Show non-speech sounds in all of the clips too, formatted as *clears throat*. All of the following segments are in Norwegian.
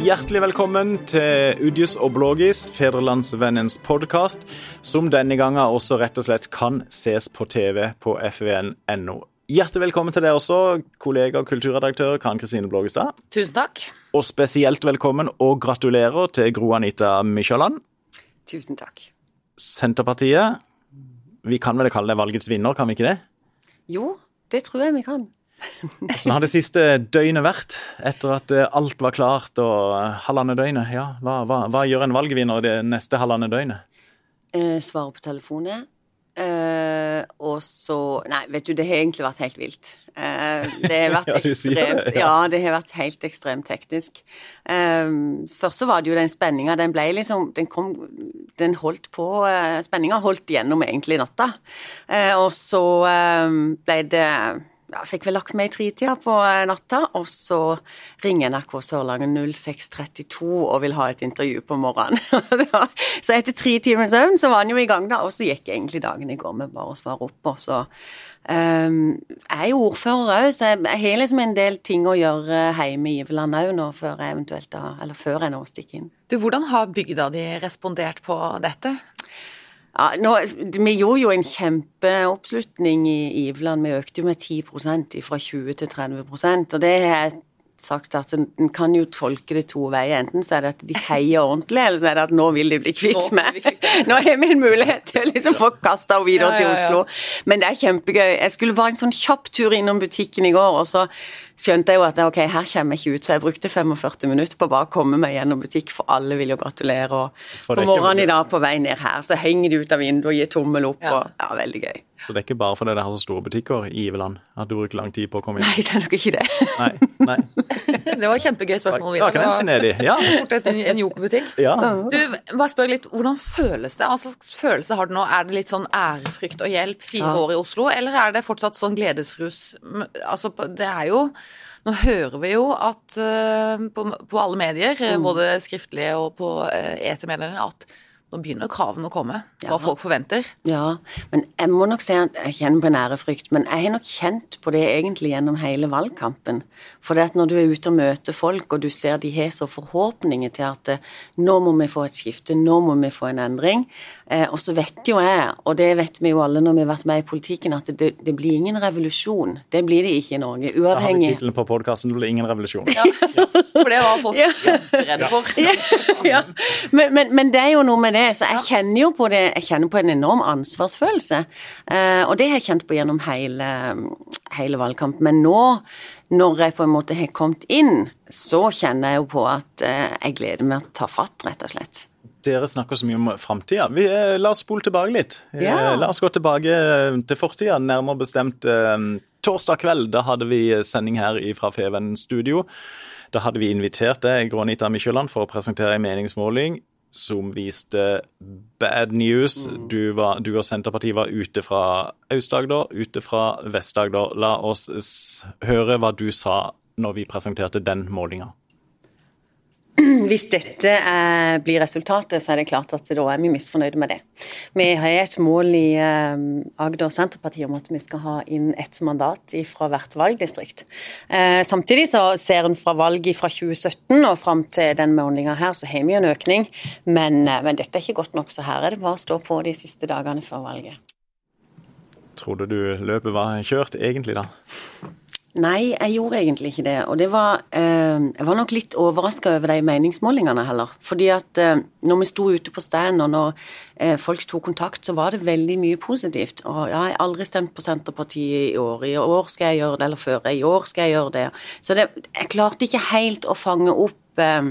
Hjertelig velkommen til Udjus og Blågis, Fedrelandsvennens podkast, som denne gangen også rett og slett kan ses på TV på fvn.no. Hjertelig velkommen til deg også, kollega og kulturredaktør Karen Kristine Blågestad. Tusen takk. Og spesielt velkommen og gratulerer til Gro Anita Mykjåland. Tusen takk. Senterpartiet, vi kan vel kalle det valgets vinner, kan vi ikke det? Jo, det tror jeg vi kan. Hvordan har det siste døgnet vært, etter at eh, alt var klart og eh, halvannet døgnet? Ja, hva, hva, hva gjør en valgvinner det neste halvannet døgnet? Eh, svare på telefonen. Eh, og så Nei, vet du, det har egentlig vært helt vilt. Eh, det har *laughs* vært Ja, ekstremt det, ja. ja. det har vært helt ekstremt teknisk. Eh, først så var det jo den spenninga. Den ble liksom Den kom Den holdt på eh, Spenninga holdt gjennom egentlig natta. Eh, og så eh, ble det ja, fikk vel lagt meg i tretida på eh, natta, og så ringer NRK Sørlandet 0632 og vil ha et intervju på morgenen. *laughs* Så etter tre timers søvn så var han jo i gang, da, og så gikk egentlig dagen i går med bare å svare opp. Og så um, Jeg er jo ordfører òg, så jeg, jeg har liksom en del ting å gjøre hjemme i Iveland òg nå, før jeg eventuelt da, eller før jeg nå stikker inn. Du, hvordan har bygda di respondert på dette? Ja, nå, vi gjorde jo en kjempeoppslutning i Iveland. Vi økte jo med 10% fra 20 til 30% og det har jeg sagt at en en kan jo tolke det to veier. Enten så er det at de heier ordentlig, eller så er det at nå vil de bli kvitt meg. Nå har vi en mulighet til å liksom få kasta henne videre Ja, til ja. Oslo. Men det er kjempegøy. Jeg skulle bare en sånn kjapp tur innom butikken i går, og så skjønte jeg jo at ok, her kommer jeg ikke ut, så jeg brukte 45 minutter på å bare komme meg gjennom butikk, for alle vil jo gratulere. Og på morgenen i dag på vei ned her, så henger de ut av vinduet og gir tommel opp, Ja. og ja, veldig gøy. Så det er ikke bare fordi det har så store butikker i Iveland at du bruker lang tid på å komme inn? Nei, det er nok ikke det. Nei. nei. *laughs* Det var et kjempegøy spørsmål. Det var ikke snedig. Ja. Fort etter en, en Joker-butikk. ja. Du, bare spør litt, Hvordan føles det? Hva slags følelse har du nå? Er det litt sånn ærefrykt og hjelp fire Ja. år i Oslo, eller er det fortsatt sånn gledesrus? Altså, det er jo Nå hører vi jo at eh, på, på alle medier, mm. både skriftlige og på etermediene, at nå begynner kravene å komme. Hva Ja. folk forventer. Ja, men jeg må nok si at jeg kjenner på en ærefrykt, men jeg har nok kjent på det egentlig gjennom hele valgkampen. For det at når du er ute og møter folk, og du ser de har så forhåpninger til at eh, nå må vi få et skifte, nå må vi få en endring, eh, og så vet jo jeg, og det vet vi jo alle når vi har vært med i politikken, at det, det blir ingen revolusjon. Det blir det ikke i Norge, Da har vi uavhengig tittelen på podkasten 'Det blir ingen revolusjon'. For det var folk redde for. *laughs* ja, men, men, men det er jo noe med det, så jeg kjenner jo på det, jeg kjenner på en enorm ansvarsfølelse. Eh, og det har jeg kjent på gjennom hele, hele valgkampen. Men nå, når jeg på en måte har kommet inn, så kjenner jeg jo på at eh, jeg gleder meg til å ta fatt, rett og slett. Dere snakker så mye om framtida. Eh, la oss spole tilbake litt. Eh. La oss gå tilbake eh, til fortida, nærmere bestemt eh, torsdag kveld. Da hadde vi sending her fra Feven studio. Da hadde vi invitert deg, Grånita Mykjåland, for å presentere en meningsmåling som viste bad news. Du, var, du og Senterpartiet var ute fra Aust-Agder, ute fra Vest-Agder. La oss høre hva du sa når vi presenterte den målinga. *clears throat* Hvis dette eh, blir resultatet, så er det klart at da er vi misfornøyde med det. Vi har et mål i eh, Agder Senterparti om at vi skal ha inn ett mandat fra hvert valgdistrikt. Eh, samtidig så ser en fra valget fra 2017 og fram til den målinga her, så har vi en økning. Men, eh, men dette er ikke godt nok, så her er det bare å stå på de siste dagene før valget. Trodde du løpet var kjørt, egentlig, da? Nei, jeg gjorde egentlig ikke det. Og det var eh, Jeg var nok litt overraska over de meningsmålingene heller. Fordi at eh, når vi sto ute på stand, og når eh, folk tok kontakt, så var det veldig mye positivt. Og ja, jeg har aldri stemt på Senterpartiet i år. I år skal jeg gjøre det, eller før. I år skal jeg gjøre det. Så det, jeg klarte ikke helt å fange opp eh,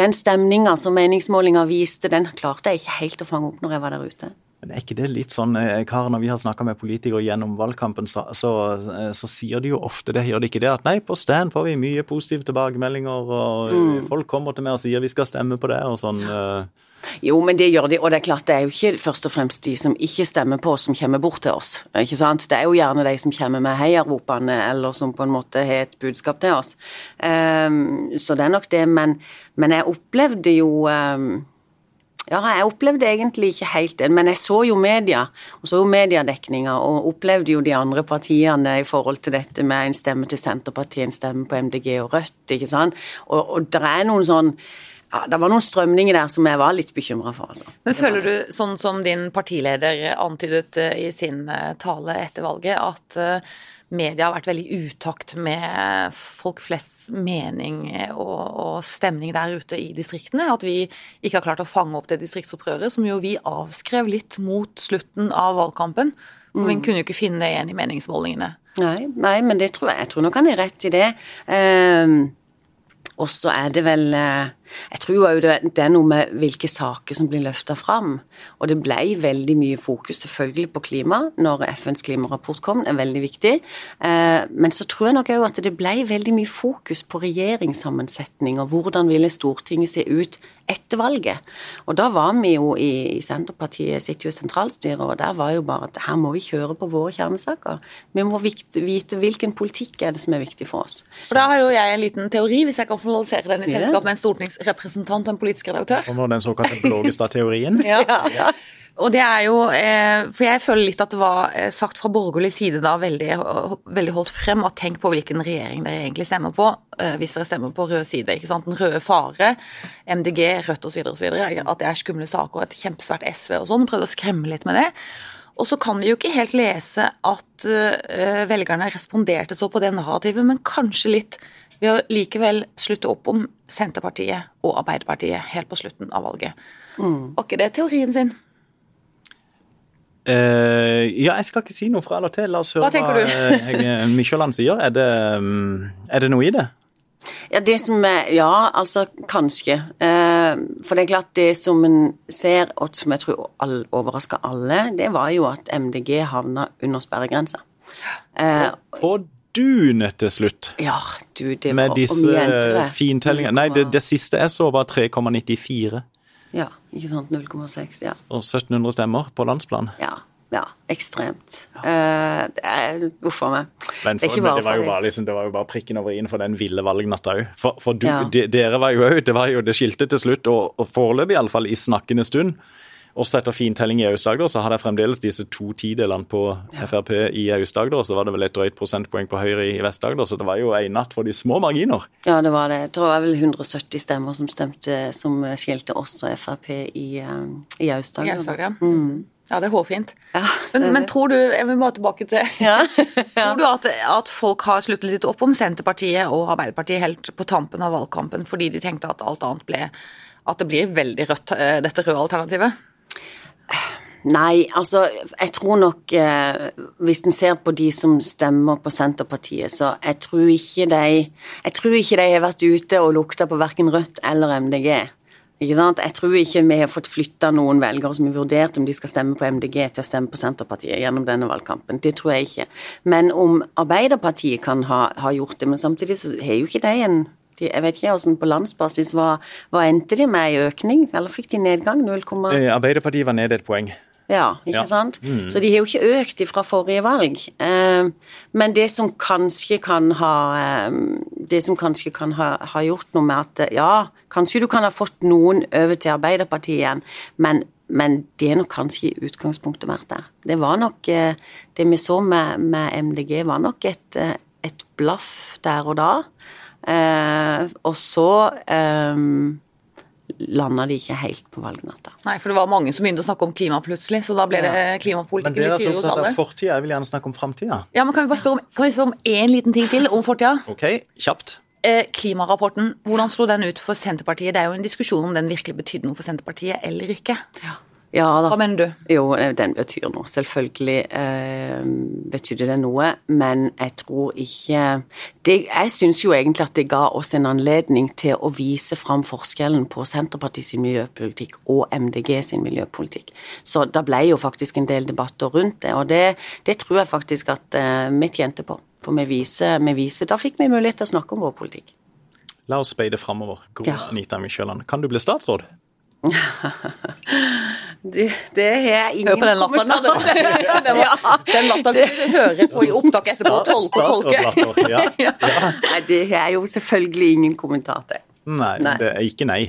den stemninga som meningsmålinga viste. Den klarte jeg ikke helt å fange opp når jeg var der ute. Men er ikke det litt sånn, Kar, Karen, når vi har snakka med politikere gjennom valgkampen, så, så, eh, så sier de jo ofte det, gjør de ikke det? At nei, på stand får vi mye positive tilbakemeldinger, og mm. folk kommer til meg og sier vi skal stemme på det, og sånn. eh. Jo, men det gjør de, og det er klart det er jo ikke først og fremst de som ikke stemmer på oss, som kommer bort til oss. ikke sant? Det er jo gjerne de som kommer med heiaropene, eller som på en måte har et budskap til oss. Um, så det er nok det, men, men jeg opplevde jo ehm, Ja, jeg opplevde egentlig ikke helt det, men jeg så jo media, og så jo mediedekninga, og opplevde jo de andre partiene i forhold til dette med en stemme til Senterpartiet, en stemme på MDG og Rødt, ikke sant. Og, og det er noen sånn ja, Det var noen strømninger der som jeg var litt bekymra for, altså. Men føler du, sånn som din partileder antydet eh, i sin eh, tale etter valget, at eh, media har vært veldig i utakt med folk flests mening og, og, stemning der ute i distriktene. At vi ikke har klart å fange opp det distriktsopprøret som jo vi avskrev litt mot slutten av valgkampen. For mm. vi kunne jo ikke finne det igjen i meningsmålingene. Nei, nei, men det tror jeg. Jeg tror nok han er rett i det. Eh, og så er det vel eh, Jeg tror òg det, det, er noe med hvilke saker som blir løfta fram. Og det ble veldig mye fokus selvfølgelig på klima når FNs klimarapport kom, det er veldig viktig. Eh, men så tror jeg nok òg at det ble veldig mye fokus på regjeringssammensetning og hvordan ville Stortinget se ut etter valget. Og da var vi jo i, Senterpartiet, sitt jo sentralstyre, og der var jo bare at her må vi kjøre på våre kjernesaker. Vi må vite hvilken politikk er det som er viktig for oss. Og Da har jo jeg en liten teori, hvis jeg kan formalisere den i selskap med en stortingsrepresentant og en politisk redaktør. Og nå den såkalte Blågestad-teorien. *laughs* ja. ja. Og det er jo eh, For jeg føler litt at det var eh, sagt fra borgerlig side da veldig, veldig holdt frem at tenk på hvilken regjering dere egentlig stemmer på eh, hvis dere stemmer på rød side. ikke sant? Den røde fare, MDG, Rødt osv. osv. At det er skumle saker og et kjempesvært SV og sånn. Prøvde å skremme litt med det. Og så kan vi jo ikke helt lese at velgerne responderte så på det narrativet, men kanskje litt ved å likevel slutte opp om Senterpartiet og Arbeiderpartiet helt på slutten av valget. Mm. Var ikke det teorien sin? Uh, ja, jeg skal ikke si noe fra eller til. La oss høre hva, hva uh, Mykjåland sier. Er det, um, er det, noe i det? Ja, det som er, ja, altså kanskje. Uh, for det er klart, det som en ser, og som jeg tror all, overrasker alle, det var jo at MDG havna under sperregrensa. På dunet til slutt. Ja, du, det var Med disse fintellingene. Nei, det, det siste jeg så, var 3,94. Ja, ikke sant. 0,6. ja. Og 1700 stemmer på landsplan. Ja. Ja, ekstremt. Ja. Uh, Uff a meg. Men, for, det, men det, var bare, liksom, det var jo bare prikken over i-en for den ville valgnatta òg. For, for du, ja. de, dere var jo òg Det var jo det skilte til slutt, og, og foreløpig iallfall i snakkende stund også etter fintelling i Aust-Agder så hadde jeg fremdeles disse to tidelene på Frp i Aust-Agder. Så var det vel et drøyt prosentpoeng på Høyre i Vest-Agder, så det var jo en natt for de små marginer. Ja, det var det. Jeg tror det var vel 170 stemmer som stemte, som skilte oss og Frp i, eh, i Aust-Agder. Ja. Mm. Ja, det er hårfint. Ja, men, men, tror du jeg vil bare tilbake til, *laughs* *laughs* ja. Tror du at, at, folk har sluttet litt opp om Senterpartiet og Arbeiderpartiet helt på tampen av valgkampen fordi de tenkte at alt annet ble At det blir veldig rødt, eh, dette røde alternativet? Nei, altså jeg tror nok eh, Hvis en ser på de som stemmer på Senterpartiet, så jeg tror ikke de Jeg tror ikke de har vært ute og lukta på verken Rødt eller MDG. Ikke sant? Jeg tror ikke vi har fått flytta noen velgere som har vurdert om de skal stemme på MDG til å stemme på Senterpartiet gjennom denne valgkampen. Det tror jeg ikke. Men om Arbeiderpartiet kan ha, ha gjort det, men samtidig så har jo ikke de en de, jeg vet ikke hvordan på landsbasis, hva, hva endte de med i økning, eller fikk de nedgang? 0, eh, Arbeiderpartiet var nede et poeng. Ja, ikke ja. sant? Mm. Så de har jo ikke økt fra forrige valg. Eh, men det som kanskje kan ha eh, Det som kanskje kan ha, ha, gjort noe med at Ja, kanskje du kan ha fått noen over til Arbeiderpartiet igjen, men, men det er nok kanskje i utgangspunktet vært der. Det var nok Det vi så med, med MDG, var nok et, et blaff der og da. Eh, og så eh, landa de ikke helt på valgnatta. Nei, for det var mange som begynte å snakke om klima plutselig, så da ble det klimapolitikk litt tydelig hos opptatt av fortida, jeg vil gjerne snakke om framtida. Ja, men kan vi bare spørre om, kan vi spørre om én liten ting til om fortida? Ok, kjapt. Eh, klimarapporten, hvordan slo den ut for Senterpartiet? Det er jo en diskusjon om den virkelig betydde noe for Senterpartiet eller ikke. Ja. Ja da. Hva mener du? Jo, den betyr noe. Selvfølgelig eh, betydde det noe, men jeg tror ikke det, Jeg syns jo egentlig at det ga oss en anledning til å vise fram forskjellen på Senterpartiet sin miljøpolitikk og MDG sin miljøpolitikk. Så da ble jo faktisk en del debatter rundt det, og det, det tror jeg faktisk at eh, vi tjente på. For vi viser, vi viser, da fikk vi mulighet til å snakke om vår politikk. La oss speide framover. Gro ja. Anita Mykjøland, kan du bli statsråd? *laughs* Det, det har jeg ingen Hør på den latteren. *laughs* Den, ja, den latteren skal du høre på i opptak etterpå. Tolke og tolke. Ja, *laughs* ja. Nei, det har jo selvfølgelig ingen kommentar til. Nei, nei, det er ikke nei.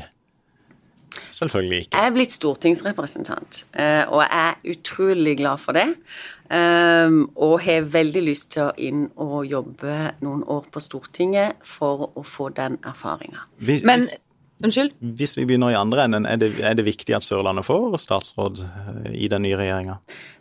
Selvfølgelig ikke. Jeg er blitt stortingsrepresentant, eh, og jeg er utrolig glad for det. Um, og har veldig lyst til å inn og jobbe noen år på Stortinget for å få den erfaringa. Men Unnskyld? Hvis vi begynner i andre enden, er det, er det viktig at Sørlandet får statsråd eh, i den nye regjeringa?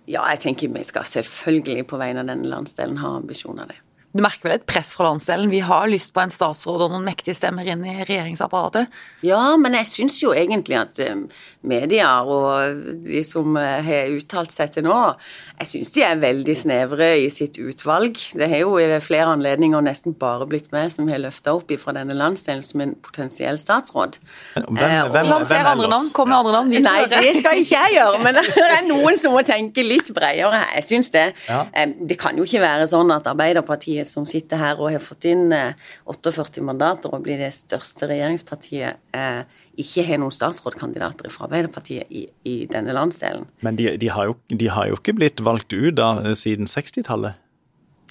Ja, jeg tenker vi skal selvfølgelig på vegne av denne landsdelen ha ambisjoner det. Du merker vel et press fra landsdelen? Vi har lyst på en statsråd og noen mektige stemmer inn i regjeringsapparatet? Ja, men jeg syns jo egentlig at eh, media og de som eh, har uttalt seg til nå, jeg syns de er veldig snevre i sitt utvalg. Det har jo ved flere anledninger nesten bare blitt meg som har løfta opp fra denne landsdelen som en potensiell statsråd. Hvem, hvem, hvem, Lanser andre navn, kom med andre navn. Vi Nei, det skal ikke jeg gjøre, men *laughs* det er noen som må tenke litt bredere her. Jeg syns det. Ja. Det kan jo ikke være sånn at Arbeiderpartiet som sitter her og har fått inn 48 mandater og blir det største regjeringspartiet, ikke har noen statsrådkandidater fra Arbeiderpartiet i, i denne landsdelen. Men de, de, har jo, de, har jo, ikke blitt valgt ut da siden 60-tallet.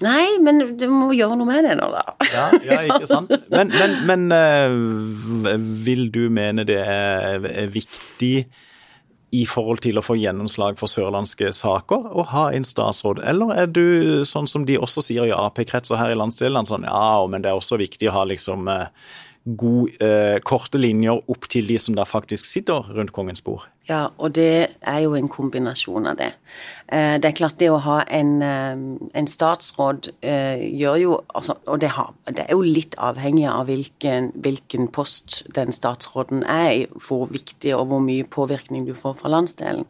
Nei, men du må gjøre noe med det nå, da. Ja, ja ikke sant. Men, men, men vil du mene det er viktig i forhold til å få gjennomslag for sørlandske saker å ha en statsråd, eller er du sånn som de også sier i Ap-kretser her i landsdelen, sånn ja, men det er også viktig å ha liksom uh, god, eh, korte linjer opp til de som da faktisk sitter rundt kongens bord? Ja, og det er jo en kombinasjon av det. Eh, det er klart det å ha en, en statsråd gjør jo altså, Og det, har, det, er jo litt avhengig av hvilken, hvilken, post den statsråden er i, hvor viktig og hvor mye påvirkning du får fra landsdelen.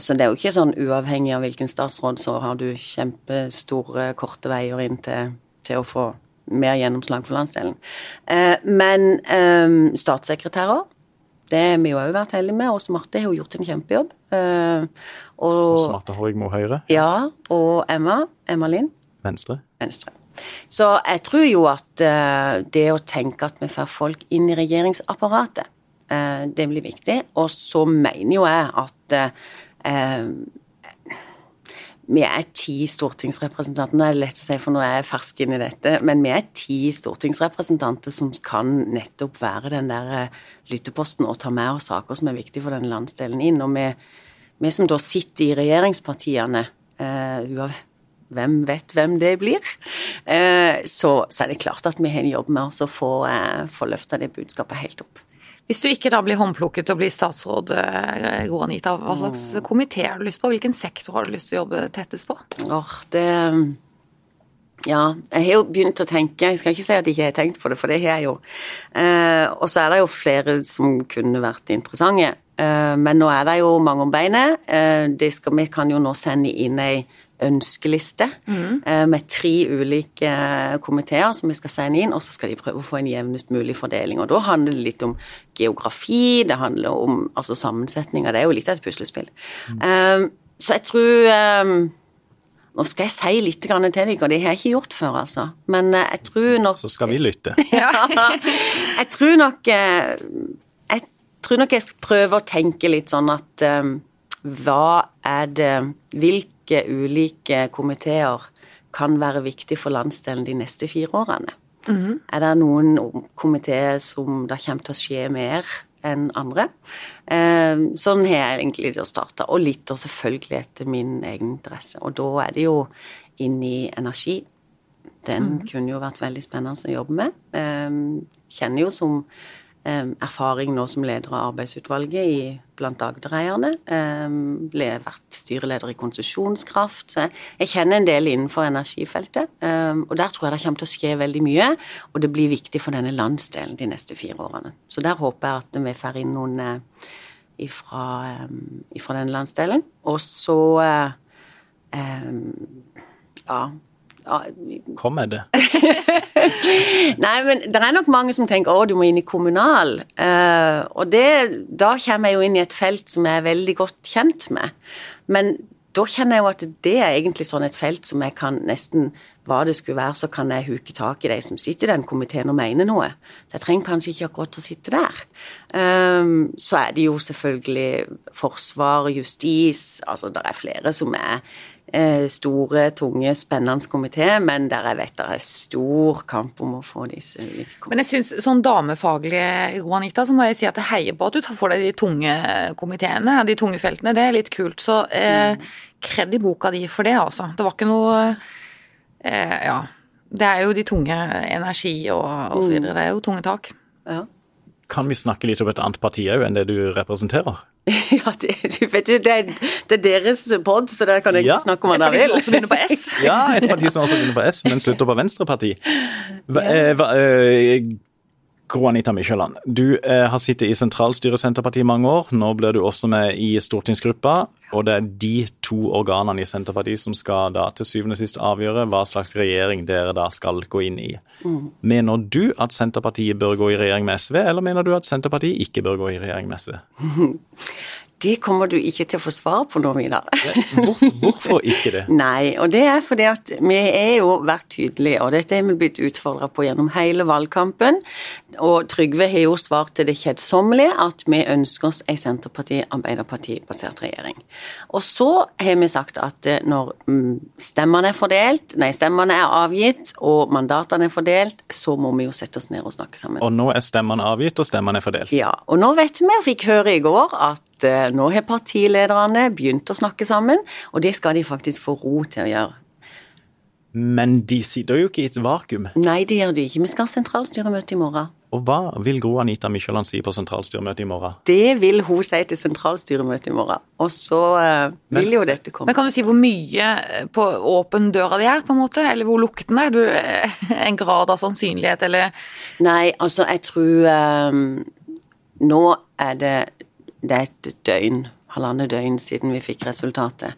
Så det er jo ikke sånn uavhengig av hvilken statsråd, så har du kjempestore, korte veier inn til, til å få mer gjennomslag for landsdelen. Men statssekretærer det har vi jo òg vært heldige med. Åse Marte har jo gjort en kjempejobb. Uh, Åse Marte Horgmo Høyre? Ja, og Emma. Emma Lind. Venstre. Venstre. Så jeg tror jo at uh, det å tenke at vi får folk inn i regjeringsapparatet, det blir viktig. Og så mener jo jeg at vi er ti stortingsrepresentanter. Nå er det lett å si, for nå er jeg fersk inn i dette. Men vi er ti stortingsrepresentanter som kan nettopp være den der eh, lytteposten og ta med oss saker som er viktige for den landsdelen inn. Og vi, vi som da sitter i regjeringspartiene, uh, hvem vet hvem det blir, uh, så, så, er det klart at vi har en jobb med oss å få, uh, få løfta det budskapet helt opp. Hvis du ikke da blir håndplukket og blir statsråd, Gro Anita, hva slags komité har du lyst på? Hvilken sektor har du lyst til å jobbe tettest på? Åh, det ja, jeg har jo begynt å tenke. Jeg skal ikke si at jeg ikke har tenkt på det, for det har jeg jo. Eh, og så er det jo flere som kunne vært interessante. Eh, men nå er det jo mange om beinet. Eh, vi kan jo nå sende inn ei ønskeliste mm. med tre ulike komiteer som vi skal sende inn, og så skal de prøve å få en jevnest mulig fordeling. Og da handler det litt om geografi, det handler om altså sammensetninger. Det er jo litt av et puslespill. Mm. Um, så jeg tror um, Nå skal jeg si litt til dere, det har jeg ikke gjort før, altså. Men jeg tror nok Så skal vi lytte. *laughs* ja, jeg tror nok Jeg tror nok jeg skal prøve å tenke litt sånn at um, hva er det Hvilke ulike komiteer kan være viktig for landsdelen de neste fire årene? Mm -hmm. Er det noen komiteer som det kommer til å skje mer enn andre? Eh, sånn har jeg egentlig starta, og litt og selvfølgelig etter min egen interesse. Og da er det jo inn i energi. Den mm. kunne jo vært veldig spennende å jobbe med. Eh, kjenner jo som erfaring nå som leder av arbeidsutvalget i, blant Agdereierne. Ble vært styreleder i Konsesjonskraft. Jeg kjenner en del innenfor energifeltet. Og der tror jeg det kommer til å skje veldig mye, og det blir viktig for denne landsdelen de neste fire årene. Så der håper jeg at vi får inn noen eh, ifra, ifra denne landsdelen. Og så ja, Kom med det. *laughs* Nei, men det er nok mange som tenker å, du må inn i kommunal. Uh, og det, da kommer jeg jo inn i et felt som jeg er veldig godt kjent med. Men da kjenner jeg jo at det er egentlig sånn et felt som jeg kan nesten hva det skulle være, så kan jeg huke tak i de som sitter i den komiteen og mener noe. Så jeg trenger kanskje ikke akkurat å sitte der. Um, så er det jo selvfølgelig forsvar, justis Altså det er flere som er store, tunge, spennende komité, men der jeg vet det er stor kamp om å få disse ulike komiteene. Men jeg syns sånn damefaglig, Juanita, så må jeg si at jeg heier på at du tar for deg de tunge komiteene, de tunge feltene. Det er litt kult. Så eh, kred i boka di for det, altså. Det var ikke noe eh, Ja. Det er jo de tunge energi og, og så videre. Det er jo tunge tak. Ja. Kan vi snakke litt om et annet parti òg enn det du representerer? *laughs* Ja, det, du vet jo, det, er, det er deres pod, så der kan jeg ikke Ja. snakke om hva Et parti som også begynner på S. Ja, et parti som også begynner på S, men slutter på Venstreparti. Hva, eh, hva, eh, Gro Anita Mykjåland, du eh, har sittet i sentralstyret i Senterpartiet i mange år. Nå blir du også med i stortingsgruppa, og det er de to organene i Senterpartiet som skal da til syvende og sist avgjøre hva slags regjering dere da skal gå inn i. Mener du at Senterpartiet bør gå i regjering med SV, eller mener du at Senterpartiet ikke bør gå i regjering med SV? *laughs* Det kommer du ikke til å få svar på nå, Vidar. Hvor, hvorfor ikke det? *laughs* Nei, og det er fordi at vi er jo vært tydelige, og dette er vi blitt utfordra på gjennom hele valgkampen. Og Trygve har jo svart til det kjedsommelige at vi ønsker oss ei Senterparti-Arbeiderparti-basert regjering. Og så har vi sagt at eh, når mm, stemmene er fordelt, nei, stemmene er avgitt og mandatene er fordelt, så må vi jo sette oss ned og snakke sammen. Og nå er stemmene avgitt, og stemmene er fordelt. Ja, og nå vet vi, og fikk høre i går, at eh, nå har partilederne begynt å snakke sammen, og det skal de faktisk få ro til å gjøre. Men de sitter jo ikke i et vakuum. Nei, det gjør de ikke. Vi skal ha sentralstyremøte i morgen. Og hva vil Gro Anita Mykjåland si på sentralstyremøtet i morgen? Det vil hun si til sentralstyremøtet i morgen. Og så eh, vil jo dette komme. Men kan du si hvor mye på åpen døra de er, på en måte? Eller hvor lukten er? Du, eh, en grad av sannsynlighet, eller Nei, altså, jeg tror um, Nå er det Det er et døgn, halvannet døgn siden vi fikk resultatet.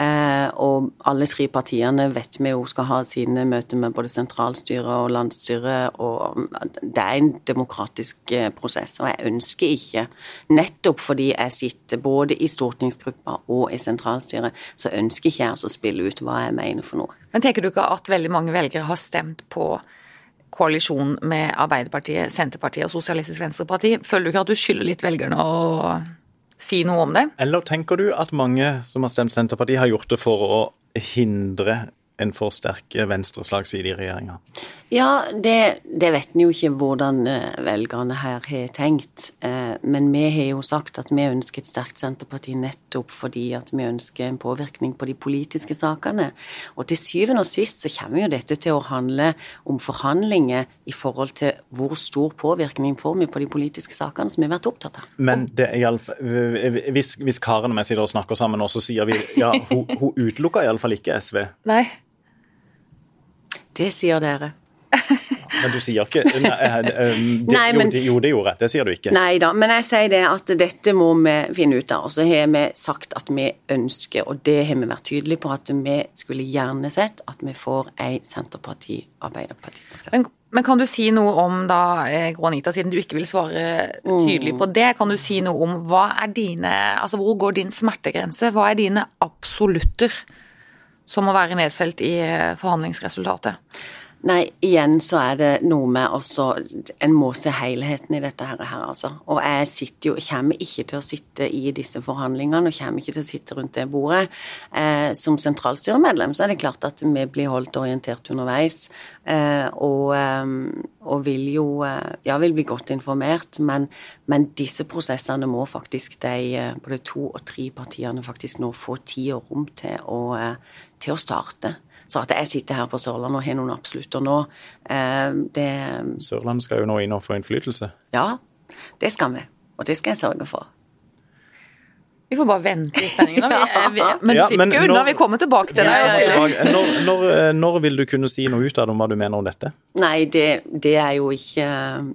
Eh, og alle tre partiene vet vi jo skal ha sine møter med både sentralstyret og landsstyret, og det er en demokratisk eh, prosess. Og jeg ønsker ikke, nettopp fordi jeg sitter både i stortingsgruppa og i sentralstyret, så ønsker ikke jeg altså å spille ut hva jeg mener for noe. Men tenker du ikke at veldig mange velgere har stemt på koalisjon med Arbeiderpartiet, Senterpartiet og Sosialistisk Venstreparti? Føler du ikke at du skylder litt velgerne å si noe om det? Eller tenker du at mange som har stemt Senterpartiet, har gjort det for å hindre en for sterk venstreslagside i regjeringa? Ja, det, det vet en jo ikke hvordan eh, velgerne her har tenkt. Eh, Men vi har jo sagt at vi ønsker et sterkt Senterparti nettopp fordi at vi ønsker en påvirkning på de politiske sakene. Og til syvende og sist så kommer jo dette til å handle om forhandlinger i forhold til hvor stor påvirkning får vi på de politiske sakene som vi har vært opptatt av. Men det er i hvis, hvis Karen og jeg sitter og snakker sammen, så sier vi ja, hun, hun utelukker iallfall ikke SV. Nei. Det sier dere. Men du sier ikke Nei, eh, eh, det, *laughs* Nei, men- jo, det, gjorde jeg. Det sier du ikke. Nei da, men jeg sier det at dette må vi finne ut av. Og så har vi sagt at vi ønsker, og det har vi vært tydelige på, at vi skulle gjerne sett at vi får ei Senterparti-Arbeiderparti. Men, men kan du si noe om da, eh, Gro Anita, siden du ikke vil svare tydelig på det, kan du si noe om hva er dine Altså hvor går din smertegrense? Hva er dine absolutter som må være nedfelt i eh, forhandlingsresultatet? Nei, igjen så er det noe med også En må se helheten i dette her, altså. Og jeg sitter jo, kommer ikke til å sitte i disse forhandlingene, og kommer ikke til å sitte rundt det bordet. Eh, som sentralstyremedlem så er det klart at vi blir holdt orientert underveis. Eh, og, eh, og vil jo eh, Ja, vil bli godt informert, men, men disse prosessene må faktisk de både to og tre partiene faktisk nå få tid og rom til å, til å starte. Så at jeg sitter her på Sørlandet og har noen absolutter nå, eh, det Sørlandet skal jo nå inn og få innflytelse. Ja, det skal vi. Og det skal jeg sørge for. Vi får bare vente i. Vi, *laughs* eh, men du slipper ikke unna, vi kommer tilbake til Ja, deg. Når, når, eh, når vil du kunne si noe ut av det om hva du mener om dette? Nei, det, det, er jo ikke,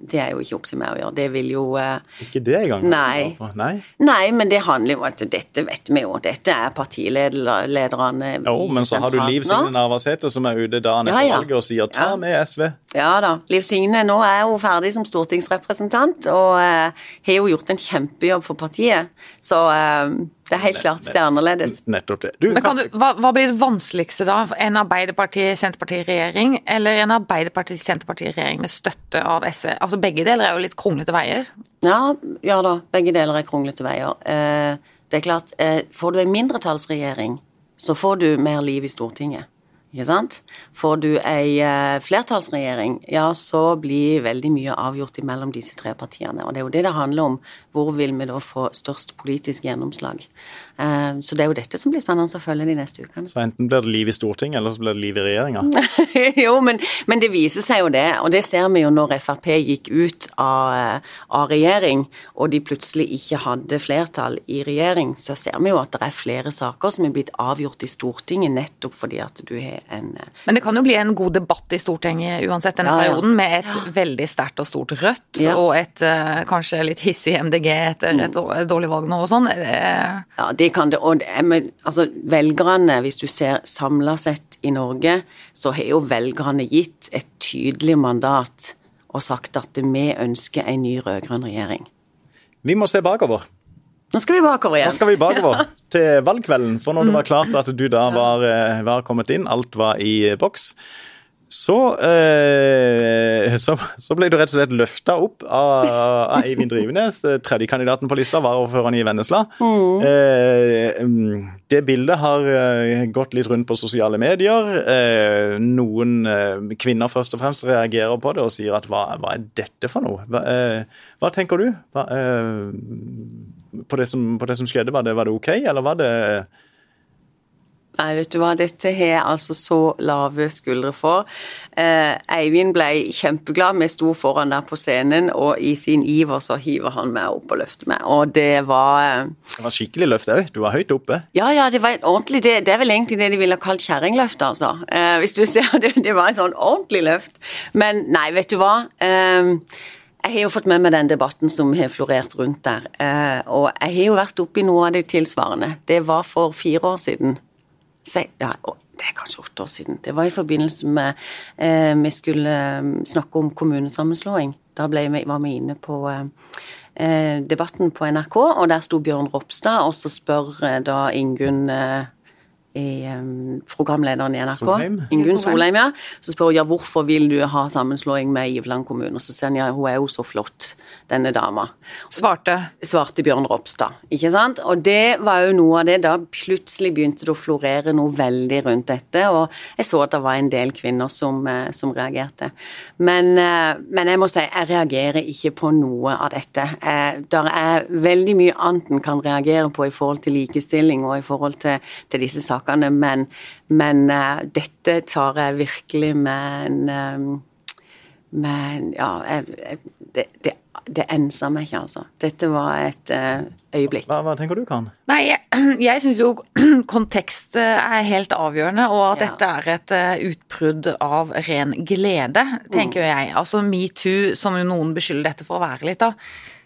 det er jo ikke opp til meg å gjøre. Det vil jo eh, Ikke det engang? Nei. Nei? Nei, men det handler jo om at dette vet vi jo. Dette er partilederne Jo, men så har du Liv Signe Navarsete som er ute dagen etter ja. valget og sier 'ta Ja. med SV'. Ja da. Liv Signe nå er hun ferdig som stortingsrepresentant, og uh, har jo gjort en kjempejobb for partiet. Så eh, det er helt klart det er annerledes. Nettopp det. Du, Men kan du, hva, hva blir det vanskeligste da? En Arbeiderparti-Senterparti-regjering eller en Arbeiderparti-Senterparti-regjering med støtte av SV? Altså Begge deler er jo litt kronglete veier. Ja, ja da, begge deler er kronglete veier. Eh, det er klart, eh, får du en mindretallsregjering, så får du mer liv i Stortinget. Ikke sant? Får du ei eh, flertallsregjering, ja, så blir veldig mye avgjort imellom disse tre partiene. Og det er jo det det handler om. Hvor vil vi da få størst politisk gjennomslag? Eh, så det er jo dette som blir spennende å følge de neste ukene. Så enten blir det liv i Stortinget, eller så blir det liv i regjeringa? *laughs* jo, men, men, det viser seg jo det, og det ser vi jo når Frp gikk ut av, av, regjering, og de plutselig ikke hadde flertall i regjering, så ser vi jo at det er flere saker som er blitt avgjort i Stortinget nettopp fordi at du har en eh, Men det kan jo bli en god debatt i Stortinget uansett denne ja, ja. perioden, med et ja. veldig sterkt og stort Rødt, og et uh, kanskje litt hissig MDG etter et, et dårlig valg nå og sånn. Ja, det kan det. Og men, altså, velgerne, hvis du ser samla sett i Norge, så har jo velgerne gitt et tydelig mandat og sagt at vi ønsker en ny rød-grønn regjering. Vi må se bakover. Nå skal vi bakover igjen. Nå skal vi bakover *laughs* ja. til valgkvelden. For når det var klart at du da var, eh, var kommet inn, alt var i boks, så, eh, *laughs* så, så, ble du rett og slett løfta opp av, av Eivind Drivenes, eh, tredjekandidaten på lista, varaordføreren i Vennesla. Mm. Eh, mm, det bildet har eh, gått litt rundt på sosiale medier. Eh, noen eh, kvinner først og fremst reagerer på det og sier at hva, hva er dette for noe? Hva, hva tenker du hva, på, det som, på, det som, skjedde? Var det, var det OK, eller var det Nei, vet du hva, dette har jeg altså så lave skuldre for. Eh, Eivind ble kjempeglad. Vi sto foran der på scenen, og i sin iver så hiver han meg opp og løfter meg. Og det var eh, Det var skikkelig løft òg. Du var høyt oppe. Ja, ja, det var ordentlig. Det, det er vel egentlig det de ville kalt kjerringløft, altså. Eh, hvis du ser *laughs* det, det var et sånn ordentlig løft. Men nei, vet du hva. Eh, jeg har jo fått med meg den debatten som har florert rundt der. Eh, og jeg har jo vært oppi noe av det tilsvarende. Det var for fire år siden ja, det er kanskje åtte år siden. Det var i forbindelse med eh, vi skulle eh, snakke om kommunesammenslåing. Da vi, var vi inne på eh, eh, debatten på NRK, og der sto Bjørn Ropstad, og så spør eh, da Ingunn eh, i um, programlederen i NRK. Ingunn Solheim, ja, så spør hun ja, hvorfor vil du ha sammenslåing med Iveland kommune. Og så sier han ja, hun er jo så flott, denne dama. Svarte? Svarte Bjørn Ropstad, ikke sant. Og det var jo noe av det. Da plutselig begynte det å florere noe veldig rundt dette, og jeg så at det var en del kvinner som, eh, som reagerte. Men, eh, men, jeg må si, jeg reagerer ikke på noe av dette. Eh, der er veldig mye annet en kan reagere på i forhold til likestilling og i forhold til, til disse sakene sakene, men, men uh, dette tar jeg virkelig med en um, Men ja, jeg, jeg, det, det, det enser meg ikke, altså. Dette var et uh, øyeblikk. Hva, hva, tenker du, Karen? Nei, jeg, *clears throat* jeg syns jo *clears throat* kontekst er helt avgjørende, og at ja. dette er et uh, utbrudd av ren glede, tenker mm. jeg. Altså metoo, som jo noen beskylder dette for å være litt, da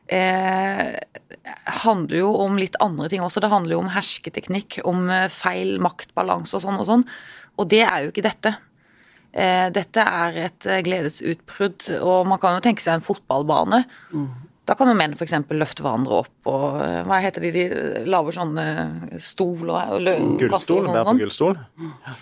eh, handler jo om litt andre ting også. Det handler jo om hersketeknikk, om eh, feil maktbalanse og sånn og sånn. Og det er jo ikke dette. Eh, dette er et eh, gledesutbrudd, og man kan jo tenke seg en fotballbane. Mm. Da kan jo menn f.eks. løfte hverandre opp og Hva heter de? De lager sånne stol og Gullstol? Være på gullstol? Ja.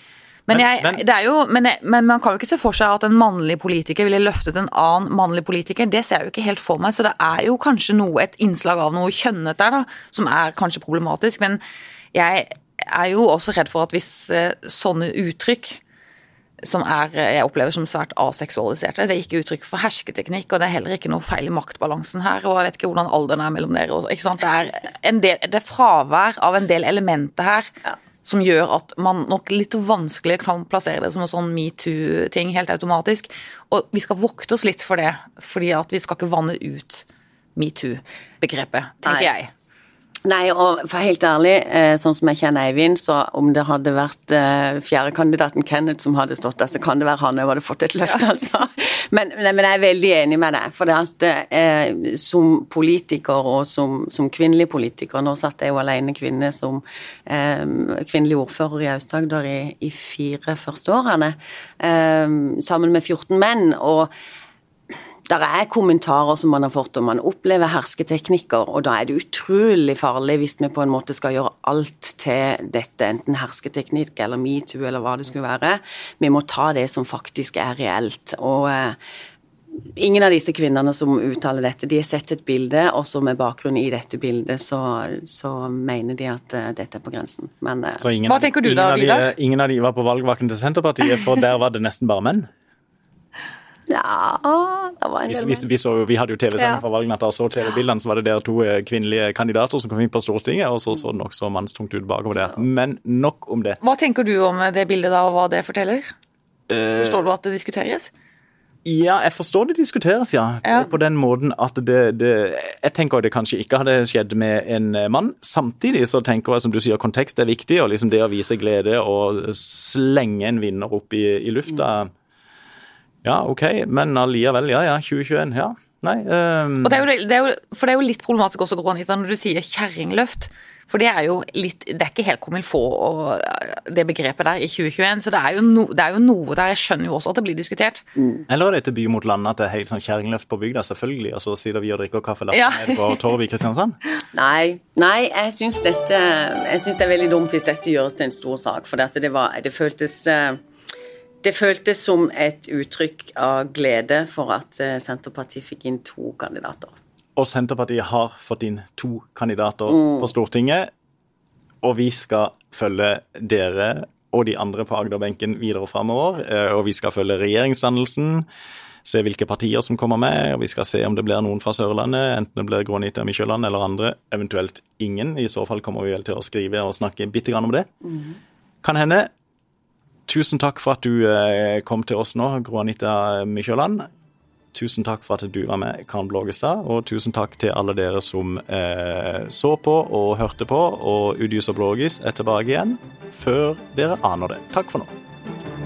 Men, jeg, men, jo, men, men, man kan jo ikke se for seg at en mannlig politiker ville løftet en annen mannlig politiker. Det ser jeg jo ikke helt for meg, så det er jo kanskje noe, et innslag av noe kjønnet der, da, som er kanskje problematisk. Men jeg er jo også redd for at hvis eh, sånne uttrykk som er, jeg opplever som svært aseksualiserte. Det er ikke uttrykk for hersketeknikk, og det er heller ikke noe feil i maktbalansen her. og Jeg vet ikke hvordan alderen er mellom dere. Det, er en del, det er fravær av en del elementer her ja som gjør at man nok litt vanskelig kan plassere det som en sånn metoo-ting helt automatisk. Og vi skal vokte oss litt for det, fordi at vi skal ikke vanne ut metoo-begrepet, tenker Nei. jeg. Nei, og for helt ærlig, eh, sånn som jeg kjenner Eivind, så om det hadde vært eh, fjerdekandidaten Kenneth som hadde stått der, så kan det være han òg hadde fått et løft, ja. *laughs* altså. Men, men, jeg er veldig enig med deg. For det at eh, som politiker og som, som, kvinnelig politiker Nå satt jeg jo alene kvinne som eh, kvinnelig ordfører i Aust-Agder i, i, fire første årene, eh, sammen med 14 menn. og der er kommentarer som man har fått, og man opplever hersketeknikker, og da er det utrolig farlig hvis vi på en måte skal gjøre alt til dette, enten hersketeknikk eller metoo eller hva det skulle være. Vi må ta det som faktisk er reelt. og eh, ingen av disse kvinnene som uttaler dette, de har sett et bilde, og så med bakgrunn i dette bildet, så, så mener de at uh, dette er på grensen. Men uh, Hva tenker du da, Vidar? Ingen av de var på valgvaken til Senterpartiet, for der var det nesten bare menn. Ja, det var en del vi, vi, så, vi hadde jo TV-sending fra valgnatta og så TV-bildene, så var det der to eh, kvinnelige kandidater som kom inn på Stortinget, og så så det nokså mannstungt ut bakover der. Men nok om det. Hva tenker du om det bildet da, og hva det forteller? Forstår du at det diskuteres? Ja, jeg forstår det diskuteres, ja. ja. På den måten at det, det, Jeg tenker det kanskje ikke hadde skjedd med en eh, mann. Samtidig så tenker jeg, som du sier, kontekst er viktig, og liksom det å vise glede og slenge en vinner opp i, i lufta Ja, OK, men allikevel, ja ja, 2021, ja. Nei. Um... Det er jo, det er jo, for det er jo litt problematisk også, Grånita, når du sier kjerringløft. For det er jo litt Det er ikke helt kommet il faut, det begrepet der, i 2021. Så det er, no, det er, jo noe der. Jeg skjønner jo også at det blir diskutert. Mm. Eller er det etter By mot land at det er helt sånn kjerringløft på bygda, selvfølgelig, og så sitter vi og drikker kaffe ja. på Torv i Kristiansand? *laughs* Nei, nei, jeg syns dette Jeg syns det er veldig dumt hvis dette gjøres til en stor sak, for det, var, det føltes eh, det føltes som et uttrykk av glede for at eh, Senterpartiet fikk inn to kandidater. Og Senterpartiet har fått inn to kandidater mm. på Stortinget. Og vi skal følge dere og de andre på Agderbenken videre framover. Eh, og vi skal følge regjeringsdannelsen, se hvilke partier som kommer med. Og vi skal se om det blir noen fra Sørlandet, enten det blir Grånita Mykjåland eller andre. Eventuelt ingen. I så fall kommer vi vel til å skrive og snakke bitte grann om det. Mm. Kan hende. Tusen takk for at du eh, kom til oss nå, Gro Anita Mykjåland. Tusen takk for at du var med, Karen Blågestad. Og tusen takk til alle dere som eh, så på og hørte på. Og Udius og Blågis er tilbake igjen før dere aner det. Takk for nå.